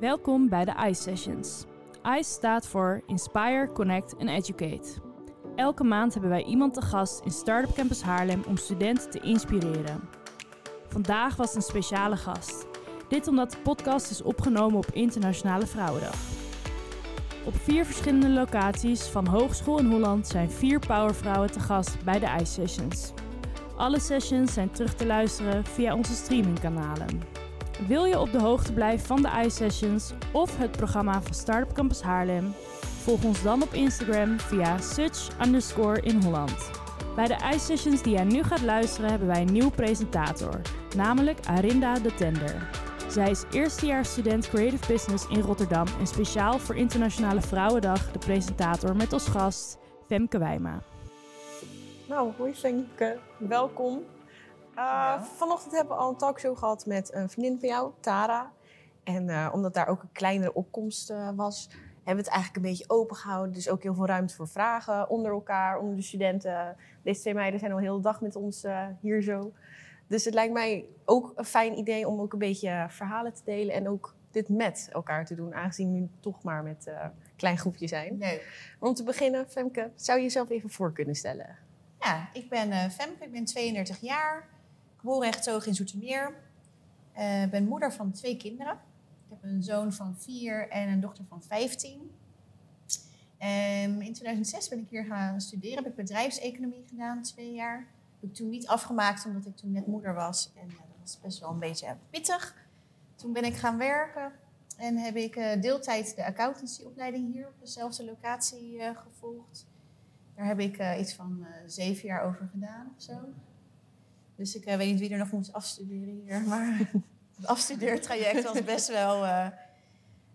Welkom bij de ICE Sessions. ICE staat voor Inspire, Connect en Educate. Elke maand hebben wij iemand te gast in Startup Campus Haarlem om studenten te inspireren. Vandaag was een speciale gast. Dit omdat de podcast is opgenomen op Internationale Vrouwendag. Op vier verschillende locaties van Hogeschool in Holland zijn vier powervrouwen te gast bij de ICE Sessions. Alle sessions zijn terug te luisteren via onze streamingkanalen. Wil je op de hoogte blijven van de iSessions of het programma van Startup Campus Haarlem? Volg ons dan op Instagram via such underscore in Holland. Bij de iSessions die jij nu gaat luisteren hebben wij een nieuwe presentator, namelijk Arinda de Tender. Zij is eerstejaars student Creative Business in Rotterdam en speciaal voor Internationale Vrouwendag de presentator met als gast Femke Wijma. Nou, hoi Femke, welkom. Uh, vanochtend hebben we al een talkshow gehad met een vriendin van jou, Tara. En uh, omdat daar ook een kleinere opkomst uh, was, hebben we het eigenlijk een beetje open gehouden. Dus ook heel veel ruimte voor vragen onder elkaar, onder de studenten. Deze twee meiden zijn al heel de dag met ons hier zo. Dus het lijkt mij ook een fijn idee om ook een beetje verhalen te delen en ook dit met elkaar te doen, aangezien we nu toch maar met een klein groepje zijn. Leuk. Om te beginnen, Femke, zou je jezelf even voor kunnen stellen? Ja, ik ben Femke, ik ben 32 jaar geboren en in Zoetermeer. Uh, ben moeder van twee kinderen. Ik heb een zoon van vier en een dochter van 15. Um, in 2006 ben ik hier gaan studeren. Heb ik bedrijfseconomie gedaan, twee jaar. Heb ik toen niet afgemaakt omdat ik toen net moeder was. En uh, dat was best wel een beetje pittig. Toen ben ik gaan werken en heb ik uh, deeltijd de accountancyopleiding hier op dezelfde locatie gevolgd. Daar heb ik iets van zeven jaar over gedaan of zo. Dus ik uh, weet niet wie er nog moet afstuderen hier. Maar het afstudeertraject was best wel... Uh,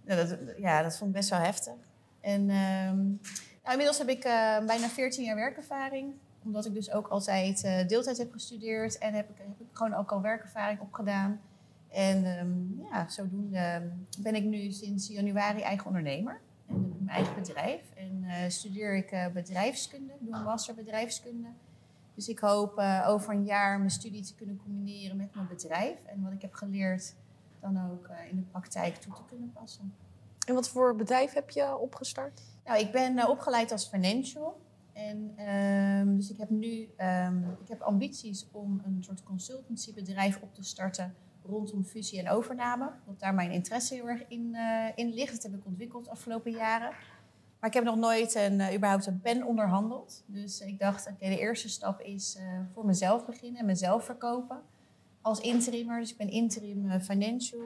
nou, dat, ja, dat vond ik best wel heftig. En um, nou, inmiddels heb ik uh, bijna 14 jaar werkervaring. Omdat ik dus ook altijd deeltijd heb gestudeerd. En heb ik, heb ik gewoon ook al werkervaring opgedaan. En um, ja, zodoende ben ik nu sinds januari eigen ondernemer. En heb ik mijn eigen bedrijf. En studeer ik bedrijfskunde. Doe een master bedrijfskunde. Dus ik hoop uh, over een jaar mijn studie te kunnen combineren met mijn bedrijf. En wat ik heb geleerd dan ook uh, in de praktijk toe te kunnen passen. En wat voor bedrijf heb je opgestart? Nou, ik ben uh, opgeleid als financial. En um, dus ik heb nu um, ik heb ambities om een soort consultancybedrijf op te starten rondom fusie en overname. Dat daar mijn interesse heel erg in, in ligt. Dat heb ik ontwikkeld de afgelopen jaren. Maar ik heb nog nooit een, uh, überhaupt een pen onderhandeld. Dus ik dacht, oké, okay, de eerste stap is uh, voor mezelf beginnen en mezelf verkopen. Als interimmer, dus ik ben interim uh, financial.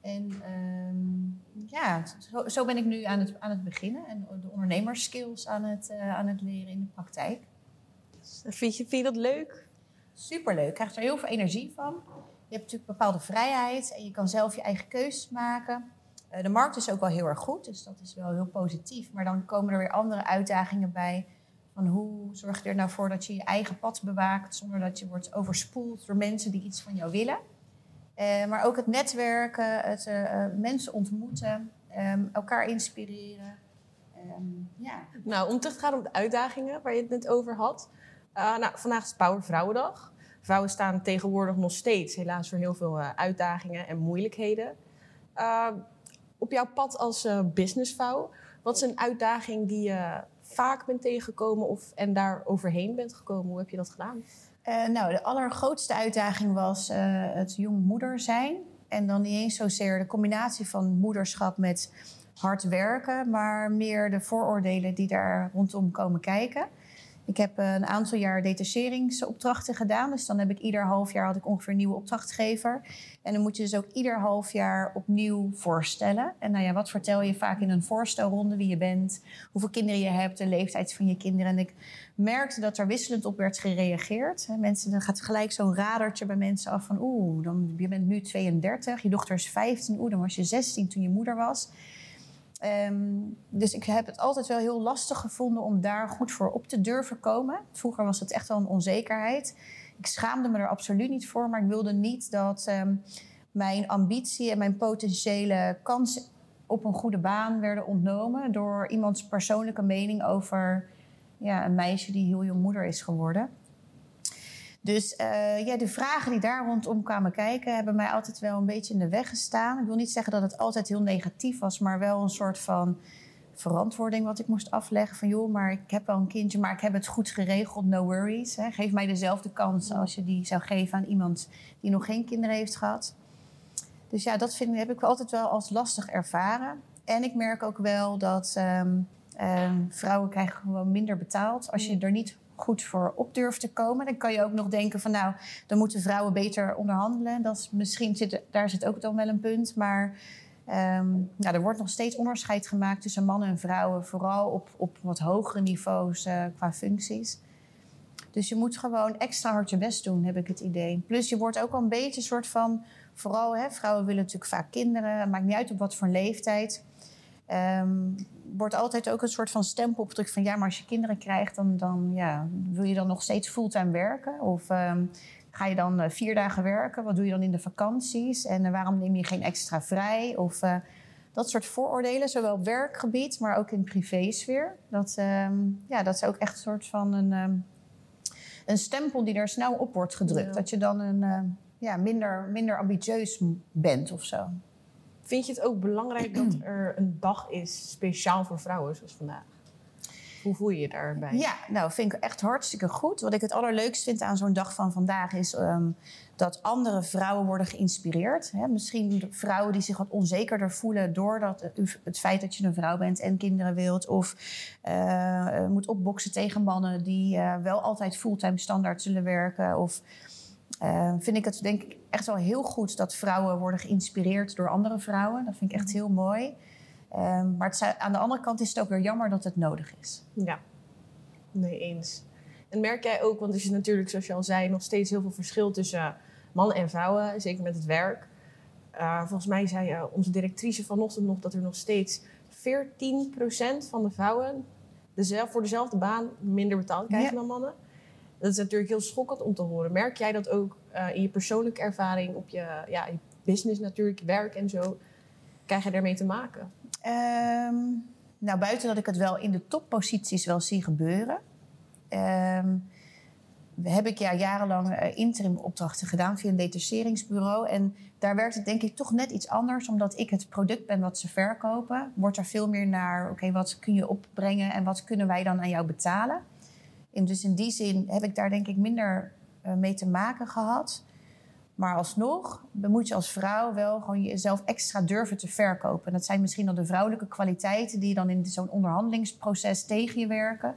En um, ja, zo, zo, ben ik nu aan het, aan het beginnen. En de ondernemerskills aan het, aan het leren in de praktijk. Vind je, vind je dat leuk? Superleuk. Ik krijg er heel veel energie van. Je hebt natuurlijk bepaalde vrijheid en je kan zelf je eigen keuzes maken. Uh, de markt is ook wel heel erg goed, dus dat is wel heel positief. Maar dan komen er weer andere uitdagingen bij. Van hoe zorg je er nou voor dat je je eigen pad bewaakt zonder dat je wordt overspoeld door mensen die iets van jou willen. Uh, maar ook het netwerken, het uh, mensen ontmoeten, um, elkaar inspireren. Um, ja. Nou, om terug te gaan op de uitdagingen waar je het net over had. nou, vandaag is Power Vrouwendag. Vrouwen staan tegenwoordig nog steeds helaas voor heel veel uitdagingen en moeilijkheden op jouw pad als uh, businessvrouw, wat is een uitdaging die je vaak bent tegengekomen of, en daar overheen bent gekomen? Hoe heb je dat gedaan? Uh, nou, de allergrootste uitdaging was uh, het jong moeder zijn. En dan niet eens zozeer de combinatie van moederschap met hard werken, maar meer de vooroordelen die daar rondom komen kijken. Ik heb een aantal jaar detacheringsopdrachten gedaan. Dus dan heb ik ieder half jaar had ik ongeveer een nieuwe opdrachtgever. En dan moet je dus ook ieder half jaar opnieuw voorstellen. En nou ja, wat vertel je vaak in een voorstelronde? Wie je bent, hoeveel kinderen je hebt, de leeftijd van je kinderen. En ik merkte dat er wisselend op werd gereageerd. Mensen, dan gaat gelijk zo'n radertje bij mensen af van... oeh, je bent nu 32, je dochter is 15, oeh, dan was je 16 toen je moeder was... Um, dus ik heb het altijd wel heel lastig gevonden om daar goed voor op te durven komen. Vroeger was het echt wel een onzekerheid. Ik schaamde me er absoluut niet voor, maar ik wilde niet dat um, mijn ambitie en mijn potentiële kans op een goede baan werden ontnomen door iemands persoonlijke mening over ja, een meisje die heel jong moeder is geworden. Dus uh, ja, de vragen die daar rondom kwamen kijken, hebben mij altijd wel een beetje in de weg gestaan. Ik wil niet zeggen dat het altijd heel negatief was, maar wel een soort van verantwoording wat ik moest afleggen. Van joh, maar ik heb wel een kindje, maar ik heb het goed geregeld, no worries. Hè. Geef mij dezelfde kans als je die zou geven aan iemand die nog geen kinderen heeft gehad. Dus ja, dat vind, heb ik altijd wel als lastig ervaren. En ik merk ook wel dat um, um, vrouwen krijgen gewoon minder betaald als je er niet goed voor op durft te komen. Dan kan je ook nog denken van nou, dan moeten vrouwen beter onderhandelen. Dat is, misschien zit, daar zit ook dan wel een punt. Maar um, er wordt nog steeds onderscheid gemaakt tussen mannen en vrouwen. Vooral op, op wat hogere niveaus uh, qua functies. Dus je moet gewoon extra hard je best doen, heb ik het idee. Plus je wordt ook al een beetje een soort van... Vooral, hè, vrouwen willen natuurlijk vaak kinderen. Maakt niet uit op wat voor leeftijd. Um, wordt altijd ook een soort van stempel opgedrukt van ja, maar als je kinderen krijgt, dan, dan ja, wil je dan nog steeds fulltime werken? Of um, ga je dan uh, vier dagen werken? Wat doe je dan in de vakanties? En uh, waarom neem je geen extra vrij? Of uh, dat soort vooroordelen, zowel op werkgebied, maar ook in privésfeer. Dat, um, ja, dat is ook echt een soort van een, een stempel die er snel op wordt gedrukt. Ja. Dat je dan een, ja, minder, minder ambitieus bent of zo. Vind je het ook belangrijk dat er een dag is speciaal voor vrouwen, zoals vandaag? Hoe voel je je daarbij? Ja, nou, vind ik echt hartstikke goed. Wat ik het allerleukst vind aan zo'n dag van vandaag is um, dat andere vrouwen worden geïnspireerd. Hè? Misschien vrouwen die zich wat onzekerder voelen door dat, het feit dat je een vrouw bent en kinderen wilt. Of uh, moet opboksen tegen mannen die uh, wel altijd fulltime standaard zullen werken. Of uh, vind ik het denk ik echt wel heel goed dat vrouwen worden geïnspireerd door andere vrouwen. Dat vind ik echt heel mooi. Um, maar het, aan de andere kant is het ook weer jammer dat het nodig is. Ja, nee eens. En merk jij ook, want er is natuurlijk, zoals je al zei, nog steeds heel veel verschil tussen mannen en vrouwen, zeker met het werk. Uh, volgens mij zei uh, onze directrice vanochtend nog dat er nog steeds 14% van de vrouwen dezelfde, voor dezelfde baan minder betaald krijgen ja. dan mannen. Dat is natuurlijk heel schokkend om te horen. Merk jij dat ook uh, in je persoonlijke ervaring, op je, ja, je business natuurlijk, werk en zo? Krijg je daarmee te maken? Um, nou, buiten dat ik het wel in de topposities wel zie gebeuren, um, heb ik ja, jarenlang uh, interim opdrachten gedaan via een detacheringsbureau. En daar werkt het denk ik toch net iets anders, omdat ik het product ben wat ze verkopen. Wordt er veel meer naar, oké, wat kun je opbrengen en wat kunnen wij dan aan jou betalen? En dus in die zin heb ik daar denk ik minder uh, mee te maken gehad. Maar alsnog moet je als vrouw wel gewoon jezelf extra durven te verkopen. Dat zijn misschien dan de vrouwelijke kwaliteiten die dan in zo'n onderhandelingsproces tegen je werken.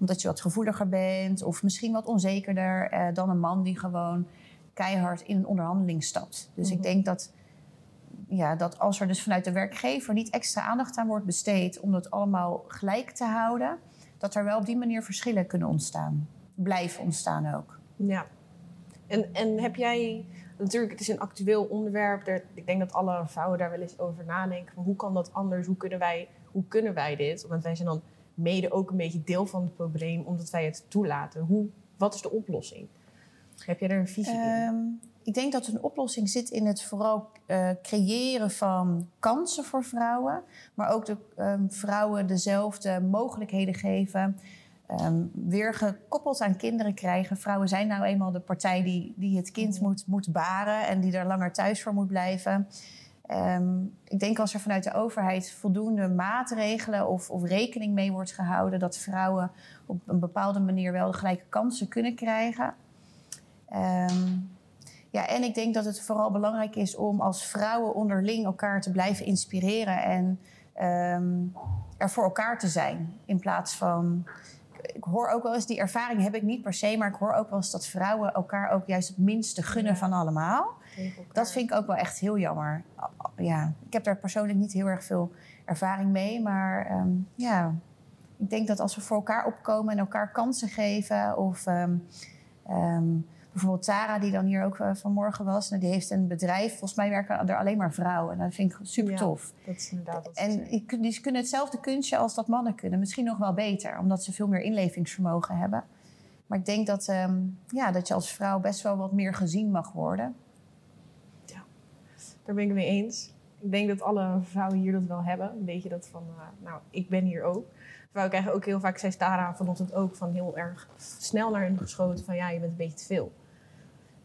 Omdat je wat gevoeliger bent of misschien wat onzekerder uh, dan een man die gewoon keihard in een onderhandeling stapt. Dus ik denk dat, ja, dat als er dus vanuit de werkgever niet extra aandacht aan wordt besteed om dat allemaal gelijk te houden, dat er wel op die manier verschillen kunnen ontstaan. Blijven ontstaan ook. Ja. En, en heb jij, natuurlijk, het is een actueel onderwerp. Er, ik denk dat alle vrouwen daar wel eens over nadenken. Hoe kan dat anders? Hoe kunnen wij, hoe kunnen wij dit? Want wij zijn dan mede ook een beetje deel van het probleem, omdat wij het toelaten. Hoe, wat is de oplossing? Heb jij er een visie um, in? Ik denk dat een oplossing zit in het vooral uh, creëren van kansen voor vrouwen, maar ook de um, vrouwen dezelfde mogelijkheden geven. Um, weer gekoppeld aan kinderen krijgen. Vrouwen zijn nou eenmaal de partij die, die het kind mm. moet, moet baren en die er langer thuis voor moet blijven. Um, ik denk als er vanuit de overheid voldoende maatregelen of, of, rekening mee wordt gehouden dat vrouwen op een bepaalde manier wel de gelijke kansen kunnen krijgen. Um, ja, en ik denk dat het vooral belangrijk is om als vrouwen onderling elkaar te blijven inspireren en um, er voor elkaar te zijn. In plaats van. Ik hoor ook wel eens, die ervaring heb ik niet per se, maar ik hoor ook wel eens dat vrouwen elkaar ook juist het minste gunnen ja. van allemaal. Dat vind ik ook wel echt heel jammer. Ja, ik heb daar persoonlijk niet heel erg veel ervaring mee, maar um, ja, ik denk dat als we voor elkaar opkomen en elkaar kansen geven of. Um, bijvoorbeeld Tara, die dan hier ook uh, vanmorgen was, nou, die heeft een bedrijf. Volgens mij werken er alleen maar vrouwen. En dat vind ik super tof. Ja, dat is inderdaad En die, die kunnen hetzelfde kunstje als dat mannen kunnen. Misschien nog wel beter, omdat ze veel meer inlevingsvermogen hebben. Maar ik denk dat, um, ja, dat je als vrouw best wel wat meer gezien mag worden. Ja, daar ben ik mee eens. Ik denk dat alle vrouwen hier dat wel hebben. Een beetje dat van, uh, nou, ik ben hier ook. Vrouwen krijgen ook heel vaak, zei Stara vanochtend ook, van heel erg snel naar hen geschoten van, ja, je bent een beetje te veel.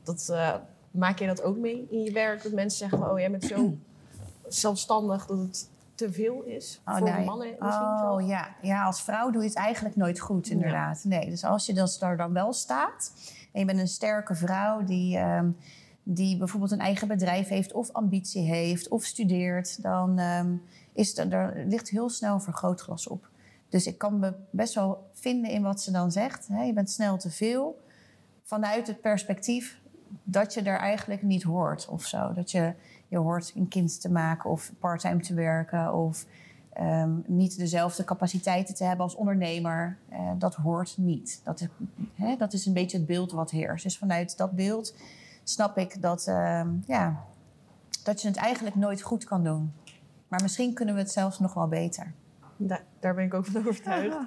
Dat, uh, maak je dat ook mee in je werk? Dat mensen zeggen van, oh, jij bent zo zelfstandig dat het te veel is oh, voor nee. mannen misschien Oh ja. ja, als vrouw doe je het eigenlijk nooit goed inderdaad. Nee, dus als je daar dan wel staat en je bent een sterke vrouw die, um, die bijvoorbeeld een eigen bedrijf heeft of ambitie heeft of studeert, dan um, is er, er ligt heel snel vergrootglas op. Dus ik kan me best wel vinden in wat ze dan zegt. Hè? Je bent snel te veel. Vanuit het perspectief dat je er eigenlijk niet hoort of zo. Dat je je hoort een kind te maken of parttime te werken of um, niet dezelfde capaciteiten te hebben als ondernemer. Uh, dat hoort niet. Dat is, hè, dat is een beetje het beeld wat heerst. Dus vanuit dat beeld snap ik dat, uh, ja, dat je het eigenlijk nooit goed kan doen. Maar misschien kunnen we het zelfs nog wel beter. Daar, daar ben ik ook van overtuigd.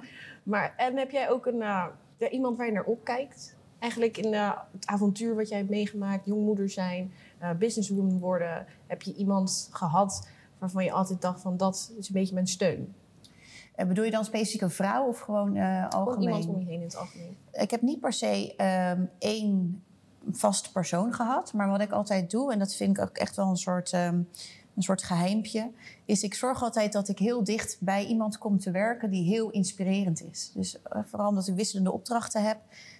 Maar en heb jij ook een, uh, iemand waar je naar opkijkt? Eigenlijk in uh, het avontuur wat jij hebt meegemaakt, jongmoeder zijn, uh, businesswoman worden, heb je iemand gehad waarvan je altijd dacht van dat is een beetje mijn steun? Uh, bedoel je dan specifiek een vrouw of gewoon algemeen? iemand om je heen in het algemeen. Ik heb niet per se um, één vaste persoon gehad. Maar wat ik altijd doe, en dat vind ik ook echt wel een soort, um, een soort geheimpje... is ik zorg altijd dat ik heel dicht bij iemand kom te werken... die heel inspirerend is. Dus vooral omdat ik wisselende opdrachten heb...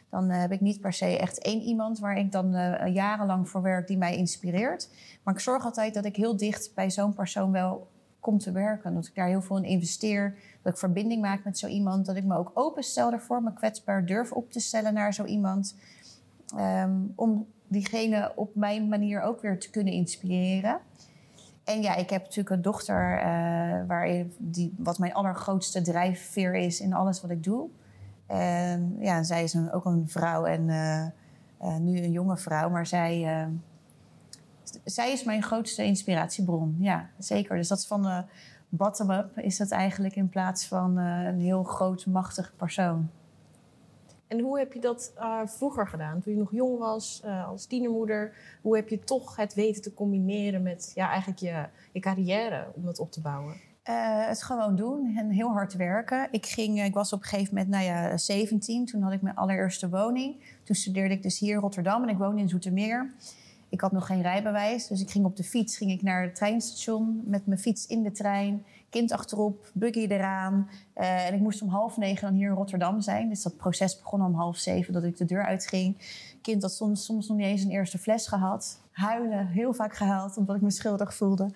Dan uh, heb ik niet per se echt één iemand waar ik dan uh, jarenlang voor werk die mij inspireert. Maar ik zorg altijd dat ik heel dicht bij zo'n persoon wel kom te werken. Dat ik daar heel veel in investeer. Dat ik verbinding maak met zo iemand. Dat ik me ook openstel daarvoor. Me kwetsbaar durf op te stellen naar zo iemand. Um, om diegene op mijn manier ook weer te kunnen inspireren. En ja, ik heb natuurlijk een dochter uh, waar, die, wat mijn allergrootste drijfveer is in alles wat ik doe. En ja, zij is een, ook een vrouw en uh, uh, nu een jonge vrouw, maar zij, zij is mijn grootste inspiratiebron. Ja, zeker. Dus dat is van bottom-up, is dat eigenlijk in plaats van een heel groot, machtig persoon. En hoe heb je dat vroeger gedaan, toen je nog jong was, als tienermoeder? Hoe heb je toch het weten te combineren met ja, eigenlijk je, je carrière om dat op te bouwen? Uh, het gewoon doen en heel hard werken. Ik, ging, ik was op een gegeven moment, nou ja, 17. Toen had ik mijn allereerste woning. Toen studeerde ik dus hier in Rotterdam en ik woonde in Zoetermeer. Ik had nog geen rijbewijs, dus ik ging op de fiets ging ik naar het treinstation met mijn fiets in de trein, kind achterop, buggy eraan. Uh, en ik moest om half negen dan hier in Rotterdam zijn. Dus dat proces begon om half zeven dat ik de deur uitging. Kind had soms, soms nog niet eens een eerste fles gehad. Huilen, heel vaak gehuild, omdat ik me schuldig voelde.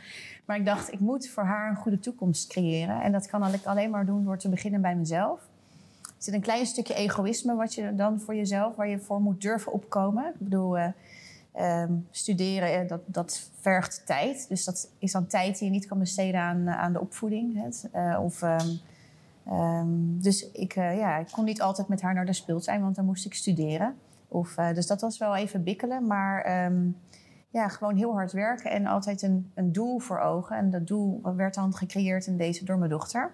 Maar ik dacht, ik moet voor haar een goede toekomst creëren. En dat kan ik alleen maar doen door te beginnen bij mezelf. Er zit een klein stukje egoïsme wat je dan voor jezelf, waar je voor moet durven opkomen. Ik bedoel, uh, um, studeren, dat, dat vergt tijd. Dus dat is dan tijd die je niet kan besteden aan, aan de opvoeding. Uh, of, um, um, dus ik, ja, ik kon niet altijd met haar naar de speeltuin, want dan moest ik studeren. Of, dus dat was wel even bikkelen. Maar ja, gewoon heel hard werken en altijd een, een doel voor ogen. En dat doel werd dan gecreëerd in deze door mijn dochter.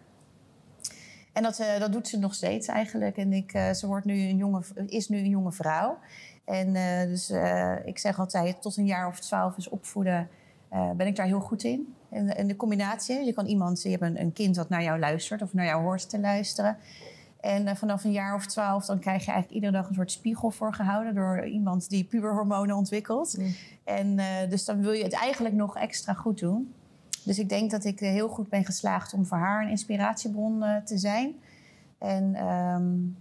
En dat, dat doet ze nog steeds eigenlijk. En ik, ze wordt nu een jonge, is nu een jonge vrouw. En uh, dus ik zeg altijd, tot een jaar of twaalf is opvoeden, ben ik daar heel goed in. En, en de combinatie, je kan iemand, je hebt een, een kind dat naar jou luistert of naar jou hoort te luisteren. En vanaf een jaar of twaalf dan krijg je eigenlijk iedere dag een soort spiegel voorgehouden door iemand die puberhormonen ontwikkelt. Mm. En dus dan wil je het eigenlijk nog extra goed doen. Dus ik denk dat ik heel goed ben geslaagd om voor haar een inspiratiebron te zijn. En um,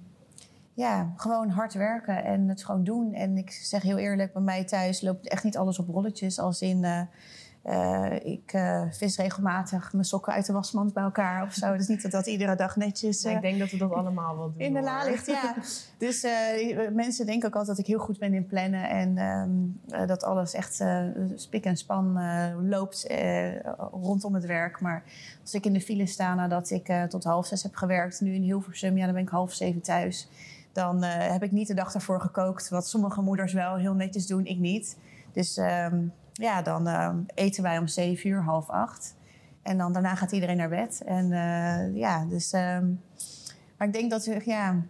ja, gewoon hard werken en het gewoon doen. En ik zeg heel eerlijk, bij mij thuis loopt echt niet alles op rolletjes. Als in uh, ik uh, vis regelmatig mijn sokken uit de wasmand bij elkaar of zo. Dus niet dat dat iedere dag netjes... Uh, ik denk dat we dat allemaal wel doen. In de la ligt, ja. dus mensen denken ook altijd dat ik heel goed ben in plannen. En um, dat alles echt spik en span loopt rondom het werk. Maar als ik in de file sta nadat ik tot half zes heb gewerkt... nu in Hilversum, ja, dan ben ik half zeven thuis. Dan heb ik niet de dag ervoor gekookt. Wat sommige moeders wel heel netjes doen, ik niet. Dus... Um, ja, dan uh, eten wij om zeven uur, half acht. En dan daarna gaat iedereen naar bed. En uh, ja, dus. Uh, maar ik denk dat ja,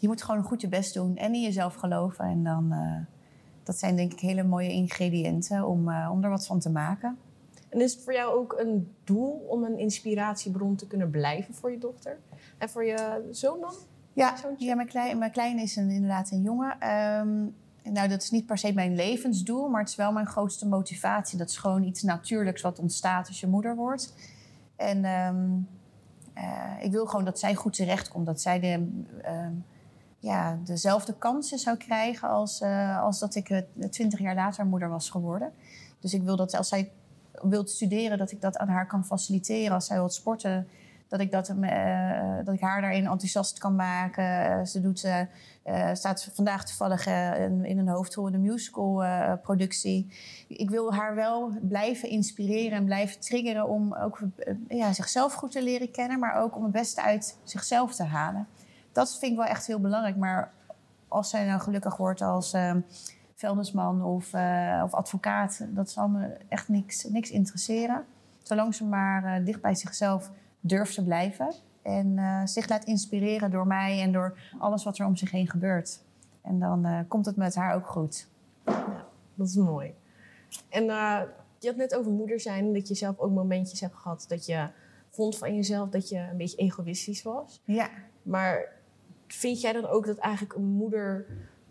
je moet gewoon goed je best doen en in jezelf geloven. En dan, dat zijn denk ik hele mooie ingrediënten om, om er wat van te maken. En is het voor jou ook een doel om een inspiratiebron te kunnen blijven voor je dochter? En voor je zoon dan? Ja, ja mijn, klein, mijn kleine is een, inderdaad een jongen. Ehm, nou, dat is niet per se mijn levensdoel, maar het is wel mijn grootste motivatie. Dat is gewoon iets natuurlijks wat ontstaat als je moeder wordt. En ehm, eh, ik wil gewoon dat zij goed terechtkomt. Dat zij de, ehm, ja, dezelfde kansen zou krijgen als, eh, als dat ik twintig jaar later moeder was geworden. Dus ik wil dat als zij wilt studeren, dat ik dat aan haar kan faciliteren. Als zij wilt sporten, dat ik, dat, eh, dat ik haar daarin enthousiast kan maken. Eh, ze doet, eh, staat vandaag toevallig in, in een hoofdrol in een musical-productie. ik wil haar wel blijven inspireren en blijven triggeren om ook ja, zichzelf goed te leren kennen, maar ook om het beste uit zichzelf te halen. Dat vind ik wel echt heel belangrijk. Maar als zij nou gelukkig wordt als vuilnisman of, of advocaat, dat zal me echt niks, niks interesseren. Zolang ze maar eh, dicht bij zichzelf durft te blijven. En eh, zich laat inspireren door mij en door alles wat er om zich heen gebeurt. En dan eh, komt het met haar ook goed. Dat is mooi. En eh, je had net over moeder zijn, dat je zelf ook momentjes hebt gehad dat je vond van jezelf dat je een beetje egoïstisch was. Ja, Maar vind jij dan ook dat eigenlijk een moeder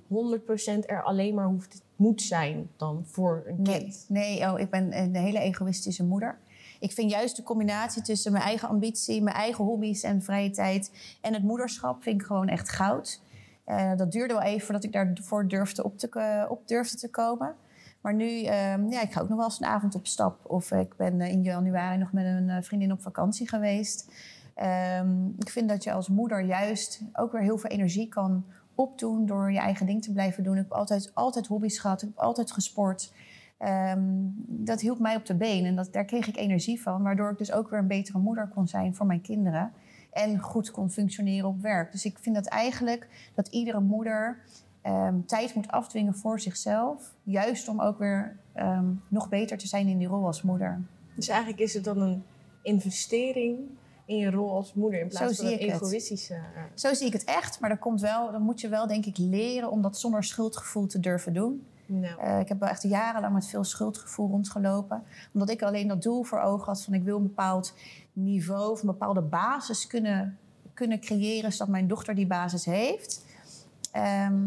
100% er alleen maar hoeft, moet zijn dan voor een nee. kind? Nee, oh, ik ben een hele egoïstische moeder. Ik vind juist de combinatie tussen mijn eigen ambitie, mijn eigen hobby's en vrije tijd en het moederschap vind ik gewoon echt goud. Eh, dat duurde wel even voordat ik daarvoor durfde op, te, eh, op durfde te komen. Maar nu, ehm, ja, ik ga ook nog wel eens een avond op stap. Of ik ben eh, in januari nog met een vriendin op vakantie geweest. Ehm, ik vind dat je als moeder juist ook weer heel veel energie kan opdoen door je eigen ding te blijven doen. Ik heb altijd, altijd hobby's gehad, ik heb altijd gesport. Ehm, dat hielp mij op de been en dat, daar kreeg ik energie van. Waardoor ik dus ook weer een betere moeder kon zijn voor mijn kinderen. En goed kon functioneren op werk. Dus ik vind dat eigenlijk dat iedere moeder ehm, tijd moet afdwingen voor zichzelf. Juist om ook weer ehm, nog beter te zijn in die rol als moeder. Dus eigenlijk is het dan een investering in je rol als moeder in plaats Zo van een ik het. egoïstische. eh, Zo zie ik het echt, maar dat komt wel, dan moet je wel, denk ik, leren om dat zonder schuldgevoel te durven doen. Eh, ik heb wel echt jarenlang met veel schuldgevoel rondgelopen. Omdat ik alleen dat doel voor ogen had van ik wil een bepaald niveau of een bepaalde basis kunnen, kunnen creëren, zodat mijn dochter die basis heeft. Ehm,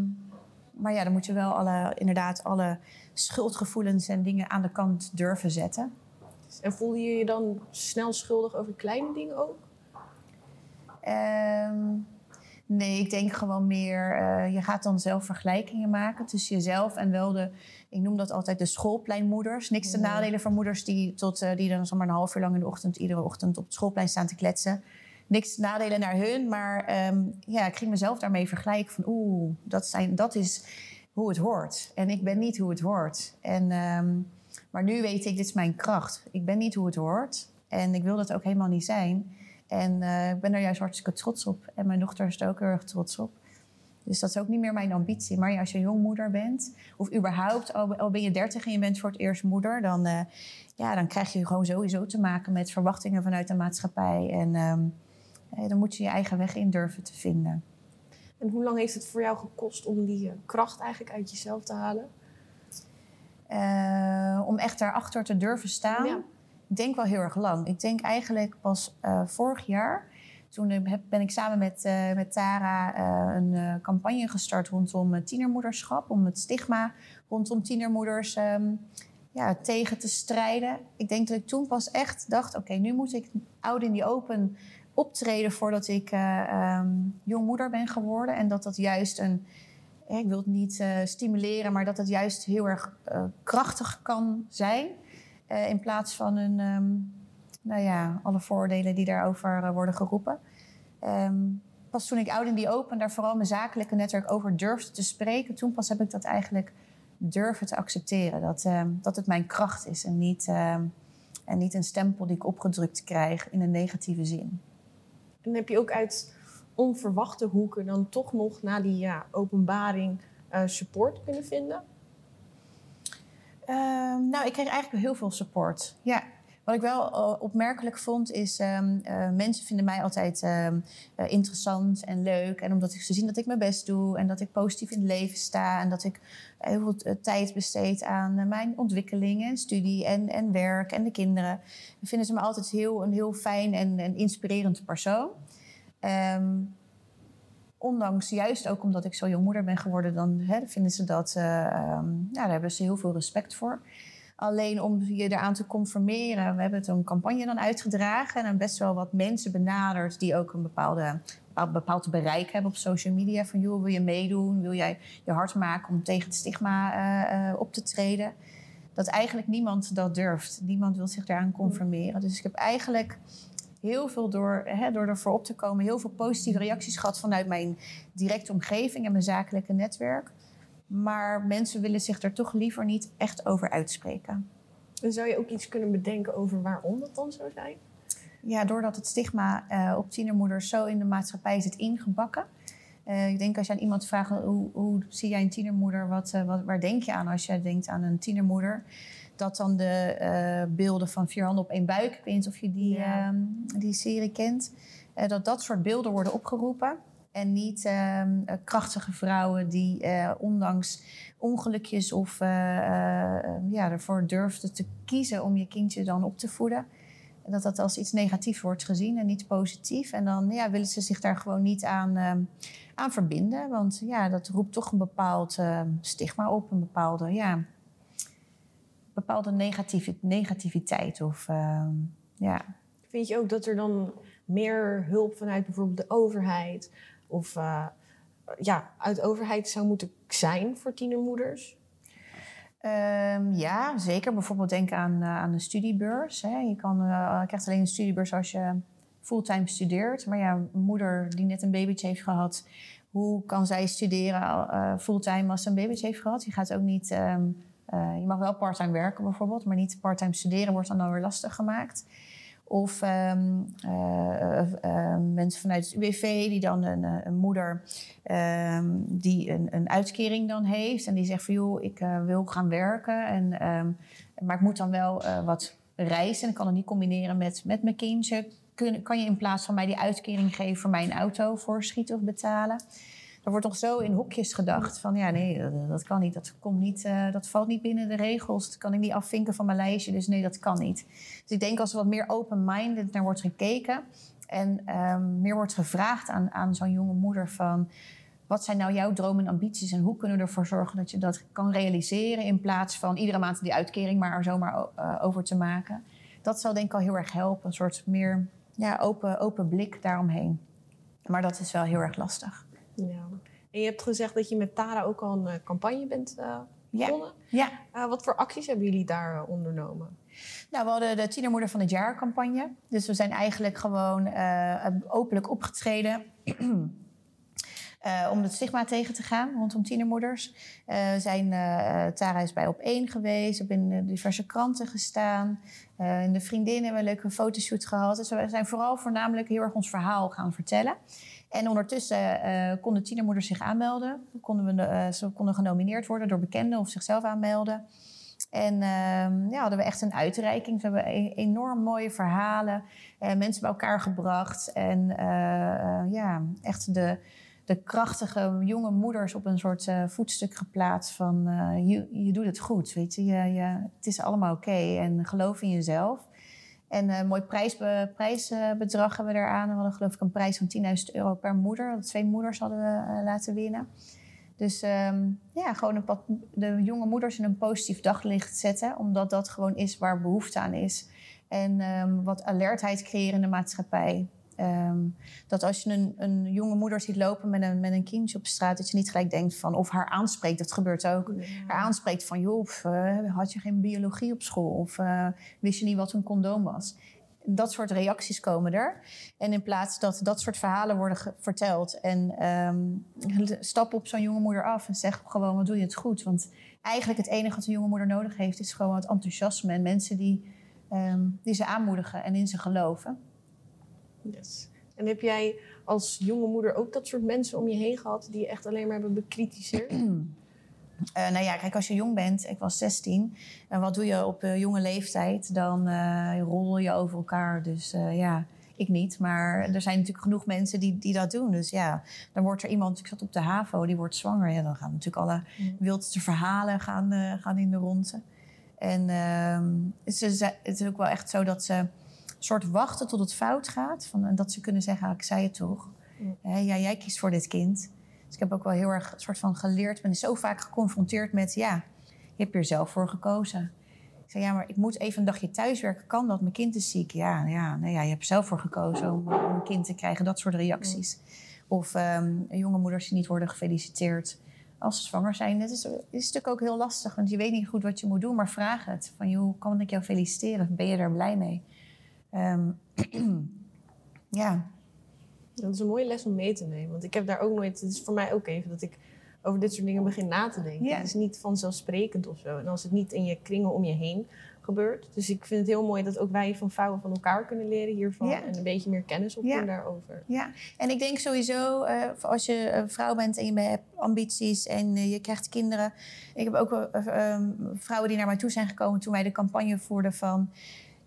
maar ja, dan moet je wel alle, inderdaad alle schuldgevoelens en dingen aan de kant durven zetten. En voelde je je dan snel schuldig over kleine dingen ook? Ehm, nee, ik denk gewoon meer, eh, je gaat dan zelf vergelijkingen maken tussen jezelf en wel de, ik noem dat altijd de schoolpleinmoeders. Niks te Ja. nadelen van moeders die, tot, eh, die dan zomaar een half uur lang in de ochtend, iedere ochtend op het schoolplein staan te kletsen. Niks te nadelen naar hun, maar ehm, ja, ik ging mezelf daarmee vergelijken van oeh, dat, zijn, dat is hoe het hoort. En ik ben niet hoe het hoort. En, ehm, maar nu weet ik, dit is mijn kracht. Ik ben niet hoe het hoort. En ik wil dat ook helemaal niet zijn. En eh, ik ben er juist hartstikke trots op. En mijn dochter is er ook heel erg trots op. Dus dat is ook niet meer mijn ambitie. Maar ja, als je jongmoeder bent, of überhaupt, al, ben je dertig en je bent voor het eerst moeder, dan, eh, ja, dan krijg je gewoon sowieso te maken met verwachtingen vanuit de maatschappij. En ehm, eh, dan moet je je eigen weg in durven te vinden. En hoe lang heeft het voor jou gekost om die kracht eigenlijk uit jezelf te halen? Om echt daarachter te durven staan. Ja. Denk wel heel erg lang. Ik denk eigenlijk pas eh, vorig jaar. Toen eh, heb- ben ik samen met, eh, met Tara een campagne gestart rondom tienermoederschap. Om het stigma rondom tienermoeders ehm, ja, tegen te strijden. Ik denk dat ik toen pas echt dacht: oké, nu moet ik oud in die open optreden voordat ik eh, ehm, jongmoeder ben geworden. En dat dat juist een ik wil het niet stimuleren, maar dat het juist heel erg krachtig kan zijn. Eh, in plaats van een, ehm, nou ja, alle voordelen die daarover eh, worden geroepen. Ehm, pas toen ik Oud in die Open daar vooral mijn zakelijke netwerk over durfde te spreken, toen pas heb ik dat eigenlijk durven te accepteren. Dat, ehm, dat het mijn kracht is en niet, en niet een stempel die ik opgedrukt krijg in een negatieve zin. En heb je ook uit onverwachte hoeken dan toch nog na die ja, openbaring eh, support kunnen vinden? Ehm, nou, ik kreeg eigenlijk heel veel support. Ja, Wat ik wel eh, opmerkelijk vond is, um, mensen vinden mij altijd eh, interessant en leuk. En omdat ze zien dat ik mijn best doe en dat ik positief in het leven sta en dat ik heel veel tijd besteed aan mijn ontwikkelingen, studie en, en werk en de kinderen, vinden ze me altijd heel, een heel fijn en, en inspirerend persoon. Um, ondanks juist ook omdat ik zo jong moeder ben geworden, dan hè, vinden ze dat, uh, ja, daar hebben ze heel veel respect voor. Alleen om je eraan te conformeren, we hebben een campagne dan uitgedragen en best wel wat mensen benaderd die ook een bepaalde, bepaald bereik hebben op social media. Van joh, wil je meedoen? Wil jij je hard maken om tegen het stigma uh, uh, op te treden? Dat eigenlijk niemand dat durft. Niemand wil zich daaraan conformeren. Dus ik heb eigenlijk heel veel door, hè, door ervoor op te komen, heel veel positieve reacties gehad vanuit mijn directe omgeving en mijn zakelijke netwerk. Maar mensen willen zich er toch liever niet echt over uitspreken. En zou je ook iets kunnen bedenken over waarom dat dan zou zijn? Ja, doordat het stigma uh, op tienermoeders zo in de maatschappij zit ingebakken. Uh, ik denk als je aan iemand vraagt, hoe, hoe zie jij een tienermoeder? Wat, uh, wat, waar denk je aan als je denkt aan een tienermoeder? Dat dan de beelden van vier handen op één buik, ik weet niet of je die, ja. uh, die serie kent. dat dat soort beelden worden opgeroepen. En niet uh, krachtige vrouwen die ondanks ongelukjes of ja, ervoor durfden te kiezen om je kindje dan op te voeden. Dat dat als iets negatiefs wordt gezien en niet positief. En dan ja, willen ze zich daar gewoon niet aan, ehm, aan verbinden. Want ja, dat roept toch een bepaald ehm, stigma op, een bepaalde, ja, bepaalde negativiteit. Of, ja. Vind je ook dat er dan meer hulp vanuit bijvoorbeeld de overheid of uh, ja, uit overheid zou moeten zijn voor tienermoeders? Um, ja, zeker. Bijvoorbeeld denk aan, uh, aan een studiebeurs. Hè. Je kan, uh, krijgt alleen een studiebeurs als je fulltime studeert. Maar ja, een moeder die net een babytje heeft gehad... hoe kan zij studeren fulltime als ze een babytje heeft gehad? Je gaat ook niet... Um, je mag wel parttime werken bijvoorbeeld... maar niet parttime studeren wordt dan, dan weer lastig gemaakt... Of um, uh, uh, mensen vanuit het UWV die dan een, een moeder um, die een, een, uitkering dan heeft. En die zegt van joh, ik wil gaan werken. En, maar ik moet dan wel wat reizen. En ik kan het niet combineren met, met mijn kindje. Kan je in plaats van mij die uitkering geven voor mijn auto voorschieten of betalen? Er wordt nog zo in hokjes gedacht van ja, nee, dat, kan niet. Dat, komt niet, uh, dat valt niet binnen de regels. Dat kan ik niet afvinken van mijn lijstje. Dus nee, dat kan niet. Dus ik denk als er wat meer open-minded naar wordt gekeken en um, meer wordt gevraagd aan, aan zo'n jonge moeder van wat zijn nou jouw dromen en ambities en hoe kunnen we ervoor zorgen dat je dat kan realiseren in plaats van iedere maand die uitkering maar er zomaar uh, over te maken. Dat zal denk ik al heel erg helpen. Een soort meer ja, open, open blik daaromheen. Maar dat is wel heel erg lastig. Ja. En je hebt gezegd dat je met Tara ook al een uh, campagne bent uh, begonnen. Ja. ja. Uh, wat voor acties hebben jullie daar ondernomen? Nou, we hadden de Tienermoeder van het Jaar campagne. Dus we zijn eigenlijk gewoon openlijk opgetreden. Uh, om het stigma tegen te gaan rondom tienermoeders. Uh, zijn, uh, Tara is bij Op 1 geweest, heb in diverse kranten gestaan. in de vriendinnen hebben we een leuke fotoshoot gehad. Dus we zijn vooral voornamelijk heel erg ons verhaal gaan vertellen. En ondertussen uh, konden tienermoeders zich aanmelden. Konden we, uh, ze konden genomineerd worden door bekenden of zichzelf aanmelden. En uh, ja, hadden we echt een uitreiking. We hebben e enorm mooie verhalen, uh, mensen bij elkaar gebracht. En ja, echt de, de krachtige jonge moeders op een soort voetstuk geplaatst van je, je doet het goed, weet je. je, je het is allemaal oké en geloof in jezelf. En een mooi prijsbe, prijsbedrag hebben we eraan. We hadden geloof ik een prijs van 10.000 euro per moeder. Twee moeders hadden we uh, laten winnen. Dus um, ja, gewoon een pad, de jonge moeders in een positief daglicht zetten. Omdat dat gewoon is waar behoefte aan is. En um, wat alertheid creëren in de maatschappij. Um, dat als je een, een, jonge moeder ziet lopen met een, met een kindje op straat, dat je niet gelijk denkt van, of haar aanspreekt, dat gebeurt ook, ja. haar aanspreekt van, joh, of, uh, had je geen biologie op school? Of uh, wist je niet wat een condoom was? Dat soort reacties komen er. En in plaats dat dat soort verhalen worden verteld en um, stap op zo'n jonge moeder af en zeg gewoon, wat doe je het goed? Want eigenlijk het enige wat een jonge moeder nodig heeft, is gewoon het enthousiasme en mensen die, um, die ze aanmoedigen en in ze geloven. Yes. En heb jij als jonge moeder ook dat soort mensen om je heen gehad die je echt alleen maar hebben bekritiseerd? Uh, nou ja, kijk, als je jong bent, ik was 16, en wat doe je op uh, jonge leeftijd? Dan uh, rol je over elkaar. Dus ja, ik niet. Maar er zijn natuurlijk genoeg mensen die, die dat doen. Dus ja, dan wordt er iemand, ik zat op de HAVO, die wordt zwanger. Ja, dan gaan natuurlijk alle mm. wildste verhalen gaan, gaan in de ronde. En ehm, is, het is ook wel echt zo dat ze soort wachten tot het fout gaat. Van, en dat ze kunnen zeggen, ah, ik zei het toch. Ja, jij kiest voor dit kind. Dus ik heb ook wel heel erg soort van geleerd. ben zo vaak geconfronteerd met, ja, je hebt er zelf voor gekozen. Ik zei, ja, maar ik moet even een dagje thuiswerken. Kan dat? Mijn kind is ziek. Ja, ja, nee, ja je hebt zelf voor gekozen om, een kind te krijgen. Dat soort reacties. Of um, jonge moeders die niet worden gefeliciteerd als ze zwanger zijn. Het is, is natuurlijk ook heel lastig, want je weet niet goed wat je moet doen. Maar vraag het. Van, hoe kan ik jou feliciteren? Ben je er blij mee? Um, ja, dat is een mooie les om mee te nemen. Want ik heb daar ook nooit... Het is voor mij ook even dat ik over dit soort dingen begin na te denken. Het is niet vanzelfsprekend of zo. En als het niet in je kringen om je heen gebeurt. Dus ik vind het heel mooi dat ook wij van vrouwen van elkaar kunnen leren hiervan. En een beetje meer kennis opdoen daarover. Ja, en ik denk sowieso, uh, als je een vrouw bent en je hebt ambities en uh, je krijgt kinderen. Ik heb ook uh, um, vrouwen die naar mij toe zijn gekomen toen wij de campagne voerden van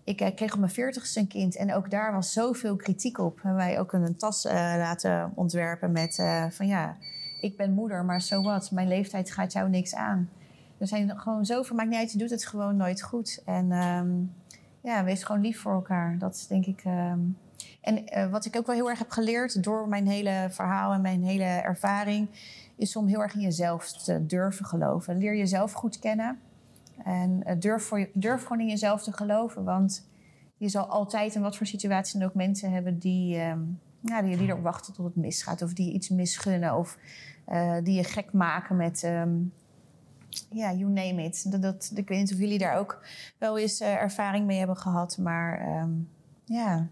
ik eh, kreeg op mijn veertigste een kind en ook daar was zoveel kritiek op. Wij ook een tas uh, laten ontwerpen met uh, van ja, ik ben moeder, maar zo so wat, mijn leeftijd gaat jou niks aan. Er zijn gewoon zoveel, maakt niet uit, je doet het gewoon nooit goed. En um, ja, wees gewoon lief voor elkaar. Dat is denk ik. Um, en wat ik ook wel heel erg heb geleerd door mijn hele verhaal en mijn hele ervaring, is om heel erg in jezelf te durven geloven. Leer jezelf goed kennen. En eh, durf, je, durf gewoon in jezelf te geloven. Want je zal altijd in wat voor situaties dan ook mensen hebben die, um, ja, die, die erop wachten tot het misgaat. Of die iets misgunnen. Of uh, die je gek maken met. Um, ja, you name it. Dat, ik weet niet of jullie daar ook wel eens uh, ervaring mee hebben gehad. Maar um, ja,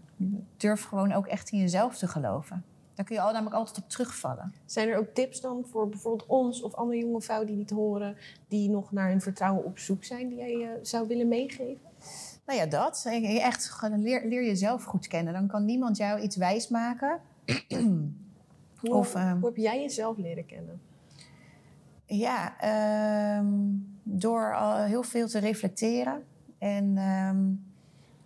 durf gewoon ook echt in jezelf te geloven. Daar kun je al, namelijk altijd op terugvallen. Zijn er ook tips dan voor bijvoorbeeld ons of andere jonge vrouwen die niet horen, die nog naar hun vertrouwen op zoek zijn, die jij uh, zou willen meegeven? Nou ja, dat. Echt leer, leer jezelf goed kennen. Dan kan niemand jou iets wijsmaken. hoe, of, uh, hoe heb jij jezelf leren kennen? Ja, um, door al heel veel te reflecteren. En um,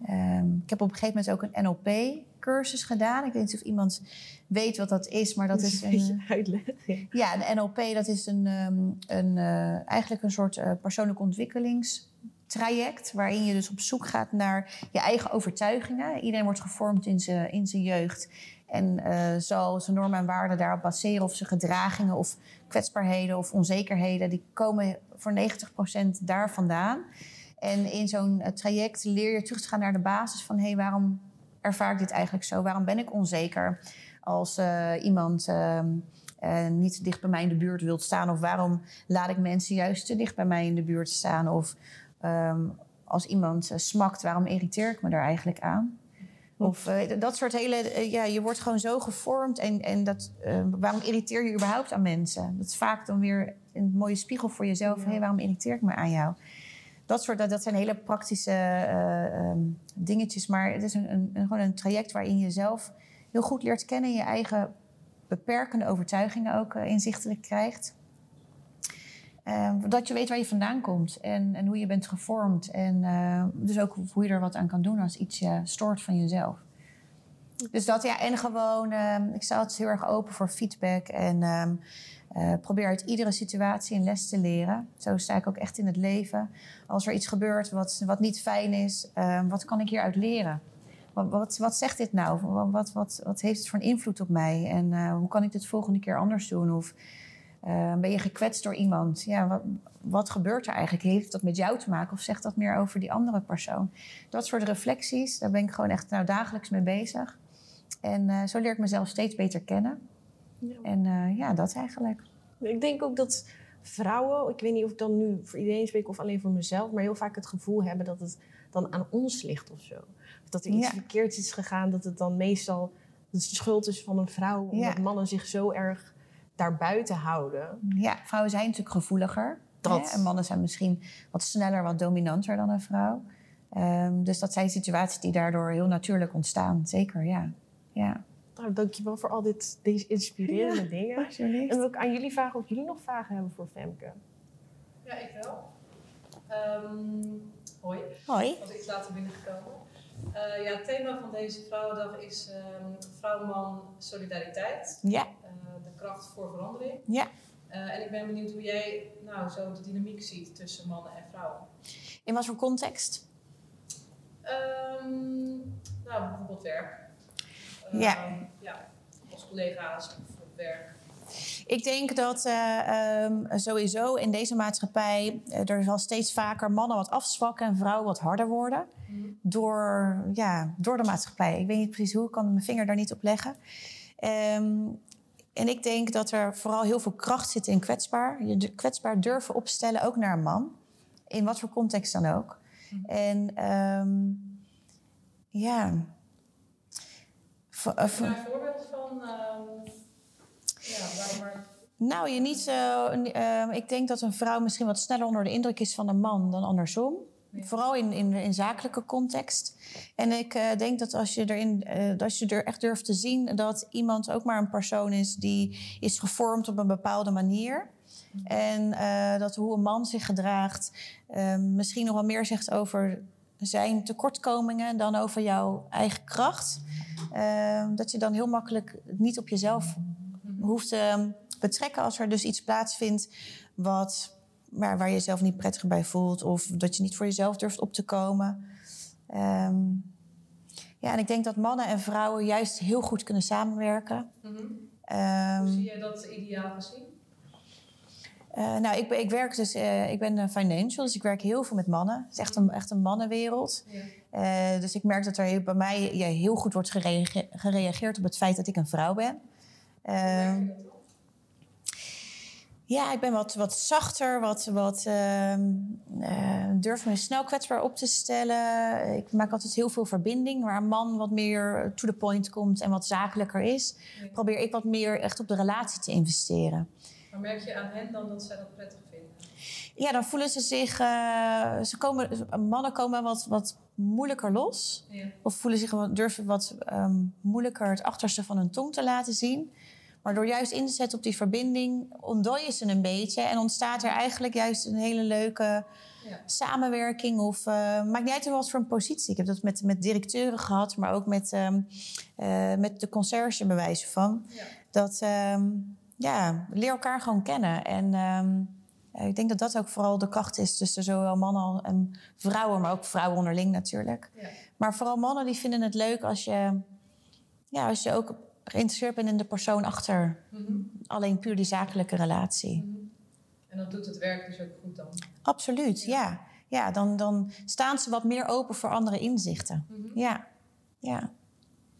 um, ik heb op een gegeven moment ook een NLP cursus gedaan. Ik weet niet of iemand weet wat dat is, maar dat is een uitleg. Ja, de NLP dat is een, ehm, een, uh, eigenlijk een soort uh, persoonlijke ontwikkelingstraject waarin je dus op zoek gaat naar je eigen overtuigingen. Iedereen wordt gevormd in zijn in zijn jeugd en uh, zal zijn normen en waarden daarop baseren of zijn gedragingen of kwetsbaarheden of onzekerheden die komen voor 90% daar vandaan. En in zo'n traject leer je terug te gaan naar de basis van hé, hey, waarom ervaar ik dit eigenlijk zo? Waarom ben ik onzeker als uh, iemand uh, uh, niet dicht bij mij in de buurt wilt staan? Of waarom laat ik mensen juist te dicht bij mij in de buurt staan? Of um, als iemand smakt, waarom irriteer ik me daar eigenlijk aan? Of dat soort hele, ja, je wordt gewoon zo gevormd en, en dat, waarom irriteer je überhaupt aan mensen? Dat is vaak dan weer een mooie spiegel voor jezelf. Hé, hey, waarom irriteer ik me aan jou? Dat, soort, dat, dat zijn hele praktische uh, um, dingetjes. Maar het is een, een, gewoon een traject waarin je zelf heel goed leert kennen. Je eigen beperkende overtuigingen ook uh, inzichtelijk krijgt. Uh, dat je weet waar je vandaan komt en, en hoe je bent gevormd. En dus ook hoe je er wat aan kan doen als iets je stoort van jezelf. Dus dat ja, en gewoon, ehm, ik sta altijd heel erg open voor feedback. En um, uh, probeer uit iedere situatie een les te leren. Zo sta ik ook echt in het leven. Als er iets gebeurt wat, wat niet fijn is, uh, wat kan ik hieruit leren? Wat, wat, wat zegt dit nou? Wat, wat, wat, heeft het voor een invloed op mij? En uh, hoe kan ik dit volgende keer anders doen? Of ben je gekwetst door iemand? Ja, wat, wat gebeurt er eigenlijk? Heeft dat met jou te maken of zegt dat meer over die andere persoon? Dat soort reflecties, daar ben ik gewoon echt nou, dagelijks mee bezig. En zo leer ik mezelf steeds beter kennen. Ja. En uh, ja, dat eigenlijk. Ik denk ook dat vrouwen, ik weet niet of ik dan nu voor iedereen spreek of alleen voor mezelf, maar heel vaak het gevoel hebben dat het dan aan ons ligt of zo. Of dat er iets ja. verkeerd is gegaan, dat het dan meestal de schuld is van een vrouw, omdat ja. mannen zich zo erg daarbuiten houden. Ja, vrouwen zijn natuurlijk gevoeliger. Dat. En mannen zijn misschien wat sneller, wat dominanter dan een vrouw. Um, dus dat zijn situaties die daardoor heel natuurlijk ontstaan. Zeker, ja. Ja. Nou, dankjewel voor al dit, deze inspirerende ja, dingen. En ook aan jullie vragen of jullie nog vragen hebben voor Femke. Ja, ik wel. Ehm, hoi, Hoi. was iets later binnengekomen. Eh, ja, het thema van deze Vrouwendag is ehm vrouw-man solidariteit. Ja, Eh, de kracht voor verandering. ja. Eh, en ik ben benieuwd hoe jij nou zo de dynamiek ziet tussen mannen en vrouwen. In wat voor context? Ehm, nou, bijvoorbeeld werk. Ehm, Ja. ja. Als collega's of op werk. Ik denk dat eh, ehm, sowieso in deze maatschappij eh, er zal steeds vaker mannen wat afzwakken en vrouwen wat harder worden. Door, ja, door de maatschappij. Ik weet niet precies hoe, ik kan mijn vinger daar niet op leggen. Ehm, en ik denk dat er vooral heel veel kracht zit in kwetsbaar. Je kwetsbaar durven opstellen, ook naar een man. In wat voor context dan ook. En ehm, ja. Een voorbeeld van? ehm, ja, waarom maar... Nou, je niet zo. eh, ik denk dat een vrouw misschien wat sneller onder de indruk is van een man dan andersom. Ja. Vooral in, in, in zakelijke context. En ik eh, denk dat als je, erin, eh, als je er echt durft te zien dat iemand ook maar een persoon is die is gevormd op een bepaalde manier. En eh, dat hoe een man zich gedraagt eh, misschien nog wel meer zegt over zijn tekortkomingen dan over jouw eigen kracht. Eh, dat je dan heel makkelijk niet op jezelf hoeft te betrekken als er dus iets plaatsvindt wat, waar, waar je jezelf niet prettig bij voelt of dat je niet voor jezelf durft op te komen. Ehm, ja, en ik denk dat mannen en vrouwen juist heel goed kunnen samenwerken. Mhm. Ehm, Hoe zie jij dat ideaal gezien? Eh, nou, ik, ben, ik werk dus, eh, ik ben financial, dus ik werk heel veel met mannen. Het is echt een, echt een mannenwereld. Ja. Eh, dus ik merk dat er bij mij ja, heel goed wordt gereage- gereageerd op het feit dat ik een vrouw ben. Ehm? Ja, ik ben wat, wat zachter, wat, wat ehm, eh, durf me snel kwetsbaar op te stellen. Ik maak altijd heel veel verbinding, waar een man wat meer to the point komt en wat zakelijker is. Probeer ik wat meer echt op de relatie te investeren. Maar merk je aan hen dan dat zij dat prettig vinden? Ja, dan voelen ze zich. eh, ze komen, mannen komen wat, wat moeilijker los. Ja. Of voelen zich wat, durven wat ehm, moeilijker het achterste van hun tong te laten zien. Maar door juist in te zetten op die verbinding, ontdooi je ze een beetje. En ontstaat er eigenlijk juist een hele leuke Ja. samenwerking. Of eh, maakt niet uit wat voor een positie. Ik heb dat met, met directeuren gehad, maar ook met, ehm, eh, met de conciërge bij wijze van. Ja. Dat ehm, ja, leer elkaar gewoon kennen. En ehm, eh, ik denk dat dat ook vooral de kracht is tussen zowel mannen en vrouwen, maar ook vrouwen onderling natuurlijk. Ja. Maar vooral mannen die vinden het leuk als je, ja, als je ook geïnteresseerd bent in de persoon achter Mhm. alleen puur die zakelijke relatie. Mhm. En dat doet het werk dus ook goed dan. Absoluut, ja. Ja, dan, dan staan ze wat meer open voor andere inzichten. Mhm. Ja, ja.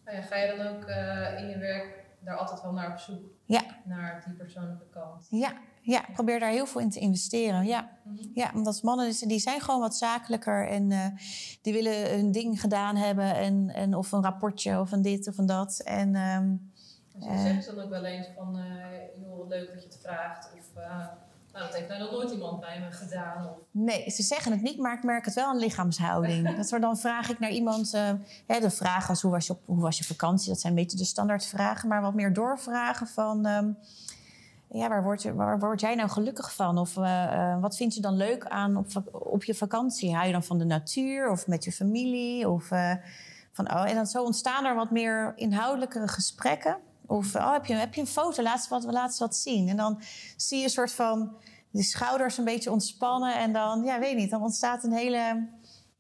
Nou ja, ga je dan ook eh, in je werk daar altijd wel naar op zoek? Ja. Naar die persoonlijke kant? Ja, ja, probeer daar heel veel in te investeren. Ja, Mhm. ja omdat mannen dus- die zijn gewoon wat zakelijker en eh, die willen hun ding gedaan hebben. En, en of een rapportje of een dit of een dat. En ehm, Dus je Eh. zegt ze dan ook wel eens van, eh joh, leuk dat je het vraagt. Of, eh, nou, dat heeft nou nog nooit iemand bij me gedaan. Of, nee, ze zeggen het niet, maar ik merk het wel aan lichaamshouding. dat dan vraag ik naar iemand, eh, hè, de vraag was hoe was, je op, hoe was je vakantie? Dat zijn een beetje de standaardvragen, maar wat meer doorvragen van... ehm, ja, waar word, je, waar word jij nou gelukkig van? Of eh, eh, wat vind je dan leuk aan op, op je vakantie? Hou je dan van de natuur of met je familie? Of, van, oh, en dan zo ontstaan er wat meer inhoudelijkere gesprekken. Of oh, heb, je, heb je een foto? Laat wat, laat eens wat zien. En dan zie je een soort van de schouders een beetje ontspannen. En dan, ja, weet niet, dan ontstaat een hele,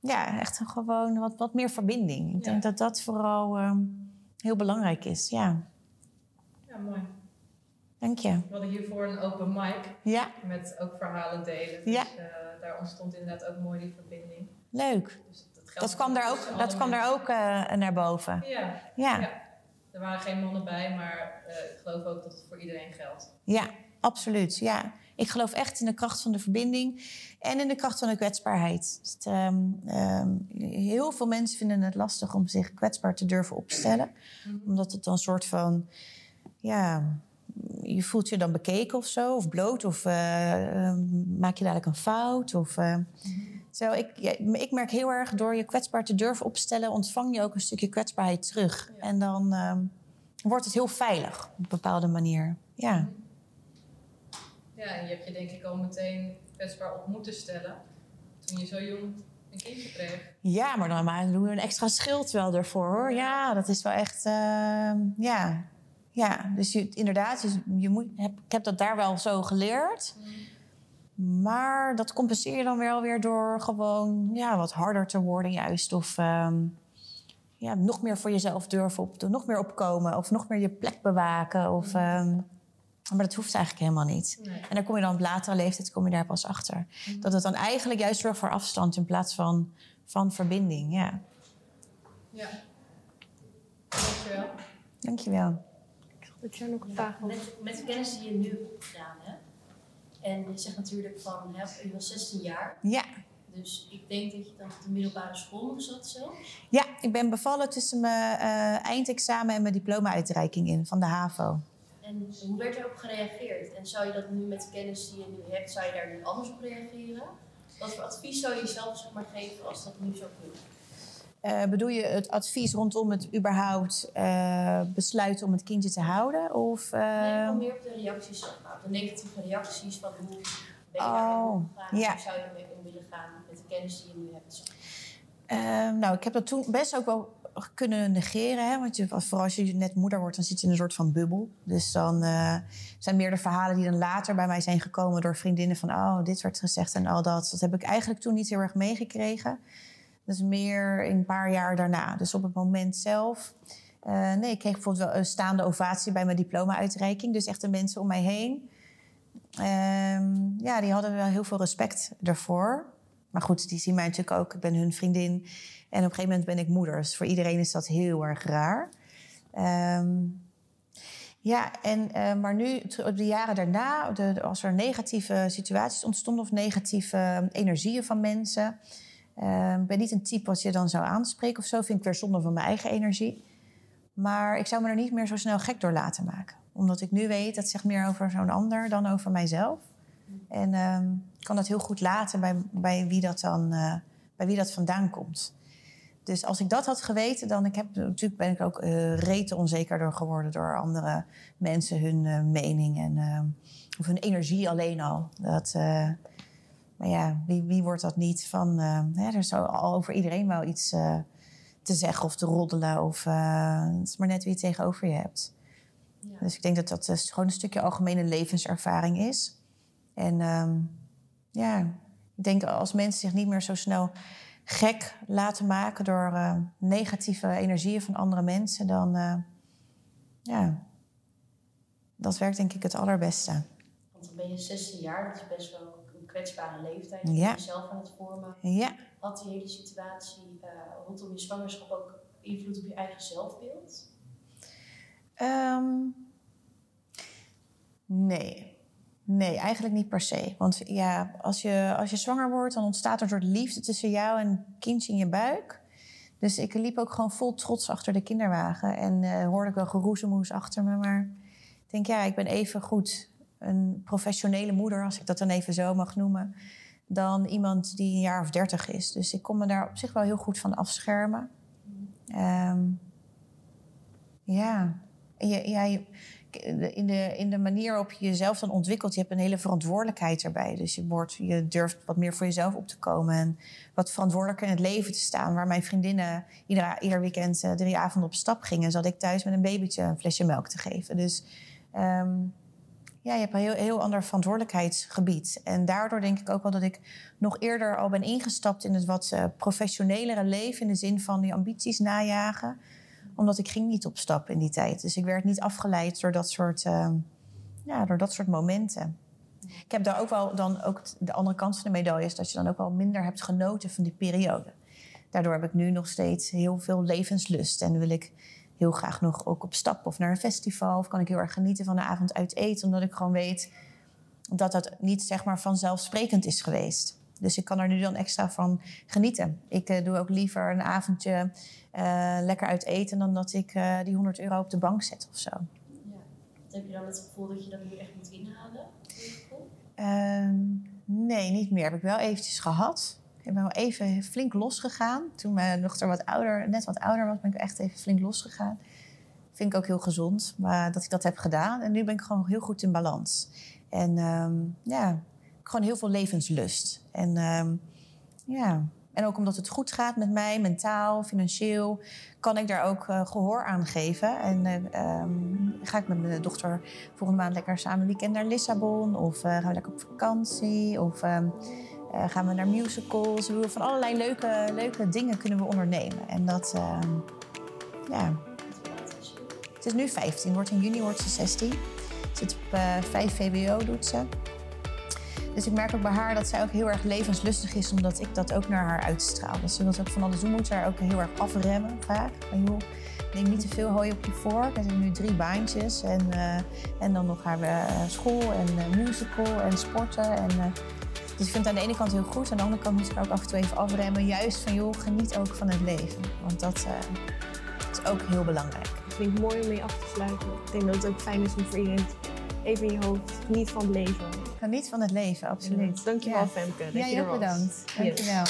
ja, echt een gewoon wat, wat meer verbinding. Ik Ja. denk dat dat vooral ehm, heel belangrijk is. Ja, ja, mooi. dank je. We hadden hiervoor een open mic Ja, met ook verhalen delen. Dus Ja. eh, daar ontstond inderdaad ook mooi die verbinding. leuk. Dus dat, Dat kwam daar ook, dat kwam daar ook naar boven. Ja, Ja, Ja. Er waren geen mannen bij, maar eh, ik geloof ook dat het voor iedereen geldt. ja, absoluut. Ja. Ik geloof echt in de kracht van de verbinding en in de kracht van de kwetsbaarheid. Dus het, ehm, ehm, heel veel mensen vinden het lastig om zich kwetsbaar te durven opstellen. Mhm. Omdat het dan een soort van, ja, je voelt je dan bekeken of zo, of bloot, of eh, ehm, maak je dadelijk een fout. Of, eh, Zo, ik, ik merk heel erg door je kwetsbaar te durven opstellen, ontvang je ook een stukje kwetsbaarheid terug. Ja. En dan ehm, wordt het heel veilig op een bepaalde manier. Ja, Ja, en je hebt je denk ik al meteen kwetsbaar op moeten stellen toen je zo jong een kindje kreeg. Ja, maar dan maar doen we een extra schild wel ervoor hoor. Ja, dat is wel echt. ehm, ja. ja, dus je, inderdaad, dus je moet, heb, ik heb dat daar wel zo geleerd. Maar dat compenseer je dan wel weer door gewoon ja, wat harder te worden, juist. Of ehm, ja, nog meer voor jezelf durven op, nog meer opkomen. Of nog meer je plek bewaken. Of, ehm, maar dat hoeft eigenlijk helemaal niet. Nee. En dan kom je dan op latere leeftijd kom je daar pas achter. Dat het dan eigenlijk juist zorgt voor afstand in plaats van, van verbinding. Ja, Ja. Dankjewel. dankjewel. Dat jij nog een vraag had. Met, met de kennis die je nu hebt gedaan, hè? En je zegt natuurlijk van, hè, je was 16 jaar. Ja. Dus ik denk dat je dan op de middelbare school nog zat zo. ja, ik ben bevallen tussen mijn eh, eindexamen en mijn diploma-uitreiking in van de HAVO. En hoe werd erop gereageerd? En zou je dat nu met de kennis die je nu hebt, zou je daar nu anders op reageren? Wat voor advies zou je jezelf zeg maar, geven als dat nu zo gebeurt? Eh, bedoel je het advies rondom het überhaupt eh, besluiten om het kindje te houden? Of, Nee, gewoon meer op de reacties, zeg maar. De negatieve reacties van hoe ben je daarmee Oh, omgegaan? ja. Hoe zou je ermee om willen gaan met de kennis die je nu hebt? zeg maar? Eh, nou, ik heb dat toen best ook wel kunnen negeren. Hè? Want je, vooral als je net moeder wordt, dan zit je in een soort van bubbel. Dus dan eh, zijn meer de verhalen die dan later bij mij zijn gekomen door vriendinnen van... oh, dit werd gezegd en al dat. Dat heb ik eigenlijk toen niet heel erg meegekregen. Dus meer een paar jaar daarna. Dus op het moment zelf... eh, nee, ik kreeg bijvoorbeeld wel een staande ovatie bij mijn diploma-uitreiking. Dus echt de mensen om mij heen. Ehm, ja, die hadden wel heel veel respect ervoor. Maar goed, die zien mij natuurlijk ook. Ik ben hun vriendin. En op een gegeven moment ben ik moeder. Dus voor iedereen is dat heel erg raar. Ehm, ja, en, eh, maar nu, t- de jaren daarna, de- als er negatieve situaties ontstonden of negatieve eh, energieën van mensen. Eh, Ik ben niet een type wat je dan zou aanspreken of zo. Vind ik weer zonde van mijn eigen energie. Maar ik zou me er niet meer zo snel gek door laten maken. Omdat ik nu weet, dat zegt meer over zo'n ander dan over mijzelf. En ehm, ik kan dat heel goed laten bij, bij, wie dat dan, eh, bij wie dat vandaan komt. Dus als ik dat had geweten, dan ik heb, natuurlijk ben ik ook eh rete onzeker door geworden door andere mensen, hun eh, mening en eh, of hun energie alleen al. Dat, maar ja, wie, wie wordt dat niet van? eh, hè, er is al over iedereen wel iets eh, te zeggen of te roddelen. Of, eh, het is maar net wie je tegenover je hebt. Ja. Dus ik denk dat dat gewoon een stukje algemene levenservaring is. En ehm, ja, ik denk als mensen zich niet meer zo snel gek laten maken door negatieve energieën van andere mensen, dan ja, dat werkt denk ik het allerbeste. Want dan ben je 16 jaar, dat is best wel kwetsbare leeftijd. Je Ja. jezelf aan het vormen. Ja, Had die hele situatie eh, rondom je zwangerschap ook invloed op je eigen zelfbeeld? Ehm, nee. Nee, eigenlijk niet per se. Want ja, als je, als je zwanger wordt, dan ontstaat er een soort liefde tussen jou en kindje in je buik. Dus ik liep ook gewoon vol trots achter de kinderwagen. En eh, hoorde ik wel geroezemoes achter me. Maar ik denk, ja, ik ben even goed een professionele moeder, als ik dat dan even zo mag noemen, dan iemand die een jaar of dertig is. Dus ik kon me daar op zich wel heel goed van afschermen. Ehm, ja, je- in, de, in de manier waarop je jezelf dan ontwikkelt, je hebt een hele verantwoordelijkheid erbij. Dus je, wordt, je durft wat meer voor jezelf op te komen en wat verantwoordelijker in het leven te staan. Waar mijn vriendinnen ieder, ieder weekend eh, drie avonden op stap gingen, zat ik thuis met een babytje een flesje melk te geven. Dus ehm, ja, je hebt een heel, heel ander verantwoordelijkheidsgebied. En daardoor denk ik ook wel dat ik nog eerder al ben ingestapt in het wat eh, professionelere leven. In de zin van die ambities najagen. Omdat ik ging niet op stap in die tijd. Dus ik werd niet afgeleid door dat soort, eh, ja, door dat soort momenten. Ik heb daar ook wel dan ook de andere kant van de medaille is dat je dan ook wel minder hebt genoten van die periode. Daardoor heb ik nu nog steeds heel veel levenslust en wil ik heel graag nog ook op stap of naar een festival of kan ik heel erg genieten van de avond uit eten, omdat ik gewoon weet dat dat niet zeg maar vanzelfsprekend is geweest. Dus ik kan er nu dan extra van genieten. Ik eh, doe ook liever een avondje eh, lekker uit eten dan dat ik eh, die 100 euro op de bank zet of zo. Ja. Heb je dan het gevoel dat je dat nu echt moet inhalen? Ehm, nee, niet meer. Heb ik wel eventjes gehad. Ik ben wel even flink losgegaan. Toen mijn dochter wat ouder, net wat ouder was, ben ik echt even flink losgegaan. Vind ik ook heel gezond, maar dat ik dat heb gedaan. En nu ben ik gewoon heel goed in balans. En ehm, ja, gewoon heel veel levenslust. En ehm, ja, en ook omdat het goed gaat met mij, mentaal, financieel, kan ik daar ook eh, gehoor aan geven. En eh, ehm, ga ik met mijn dochter volgende maand lekker samen weekend naar Lissabon, of eh, gaan we lekker op vakantie, of eh, gaan we naar musicals. We van allerlei leuke, leuke dingen kunnen we ondernemen. En dat, ehm, ja. Het is nu 15, wordt in juni wordt ze 16. Zit op eh 5 VWO, doet ze. Dus ik merk ook bij haar dat zij ook heel erg levenslustig is, omdat ik dat ook naar haar uitstraal. Dus ze wil ook van alles doen, moet ze haar ook heel erg afremmen vaak. Van joh, neem niet te veel hooi op je vork. Er zijn nu drie baantjes en, eh, en dan nog haar school en musical en sporten. En, dus ik vind het aan de ene kant heel goed, aan de andere kant moet ik ook af en toe even afremmen. Juist van joh, geniet ook van het leven. Want dat eh, is ook heel belangrijk. Dat vind ik mooi om mee af te sluiten. Ik denk dat het ook fijn is om voor iedereen even in je hoofd niet van het leven. Geniet van het leven, absoluut. Dankjewel Ja. Femke dat Jij je was. bedankt. Yes. Dankjewel.